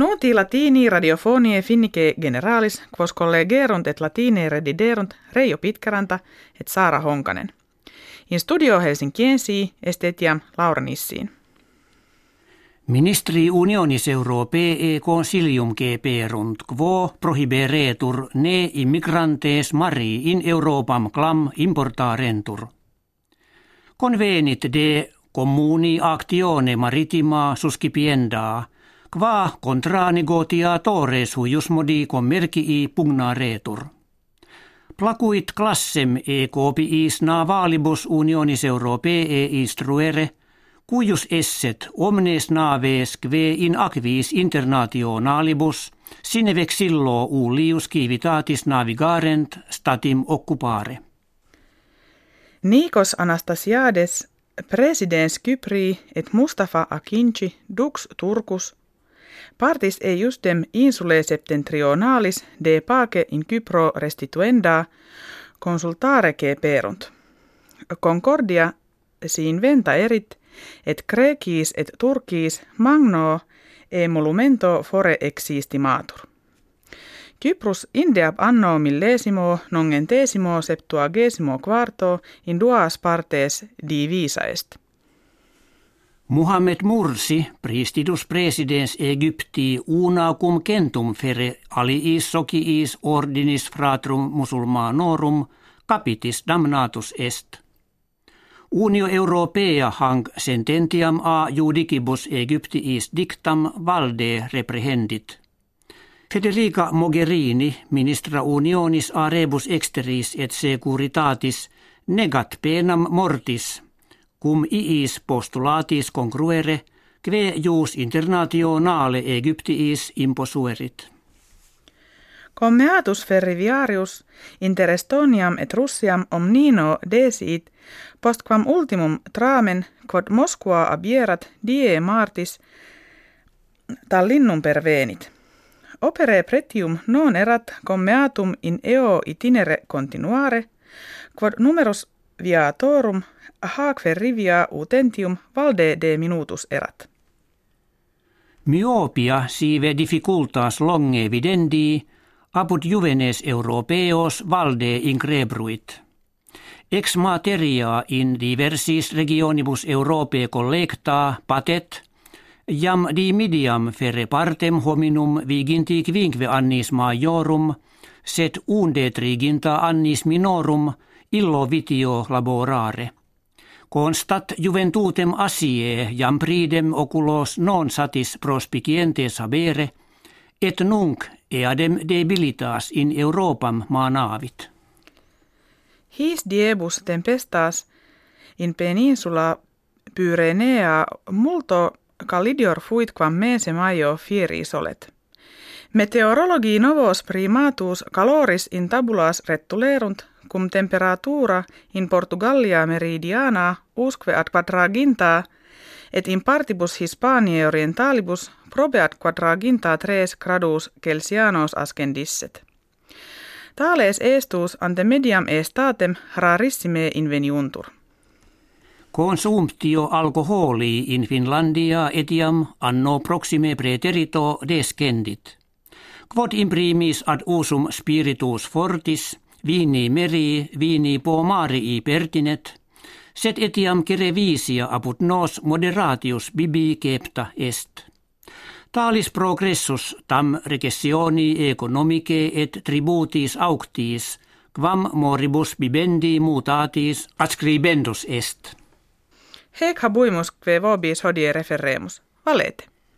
Nuti latini radiofonie finnike generalis quos collegerunt et latine rediderunt Reijo Pitkäranta et Saara Honkanen. In studio Helsinkiensi estetiam Laura Nissiin. Ministri unionis europee consilium geperunt quo prohiberetur ne immigrantes mari in Europam clam importarentur. Convenit de communi actione maritima suscipiendaa, qua contra negotiatores huius modi commercii pugnaretur. Placuit classem e copiis navalibus unionis europee instruere – cuius esset omnes naves kve in aquis internationalibus sine vexillo ulius civitatis navigarent statim occupare. Nikos Anastasiades, presidens Kypri et Mustafa Akinci dux Turkus, partis e justem insule septentrionalis de pace in Kypro restituenda consultare perunt. Concordia si inventa erit et Grekis et Turkis magno emolumento fore existimatur. Kyprus indeab anno millesimo nongentesimo septuagesimo quarto in duas partes divisa est. Muhammed Mursi, priestidus presidens Egypti una cum centum fere aliis sociis ordinis fratrum musulmanorum capitis damnatus est – Unio Europea hanc sententiam a judicibus Egyptiis dictam valde reprehendit. Federica Mogherini, ministra unionis a rebus exteris et securitatis, negat penam mortis, cum iis postulatis congruere, kve jus internationale Egyptiis imposuerit. Commeatus ferriviarius inter Estoniam et Russiam omnino desit postquam ultimum tramen quod Moskva abierat die martis Tallinnum pervenit. Opere pretium non erat commeatum in eo itinere continuare, quod numerus viatorum hac ferrivia utentium valde de minutus erat. Myopia sive difficultas longe videndi, apud juvenes europeos valde increbruit. Ex materia in diversis regionibus Europae collecta patet, jam dimidiam ferre partem hominum viginti quinque annis majorum, sed unde triginta annis minorum illo vitio laborare. Constat juventutem asie jam pridem oculos non satis prospicientes habere, et nunc eadem debilitas in Europam maanavit. His diebus tempestas in peninsula Pyrenea multo calidior fuit quam mese maio fieris olet. Meteorologi novos primatus caloris in tabulas rettulerunt, cum temperatura in Portugalia meridiana usque ad quadraginta et in partibus Hispaniae orientalibus probeat quadraginta tres gradus Celsianos ascendisset. Tales estus ante mediam estatem rarissime inveniuntur. Consumptio alkoholi in Finlandia etiam anno proxime preterito descendit. Quod imprimis ad usum spiritus fortis, vini meri, vini pomarii pertinet, sed etiam kerevisia apud nos moderatius bibi cepta est. Talis progressus tam recessioni economice et tributis auctis, quam moribus bibendi mutatis adscribendus est. Hec habuimus kve vobis hodie referemus. Valete.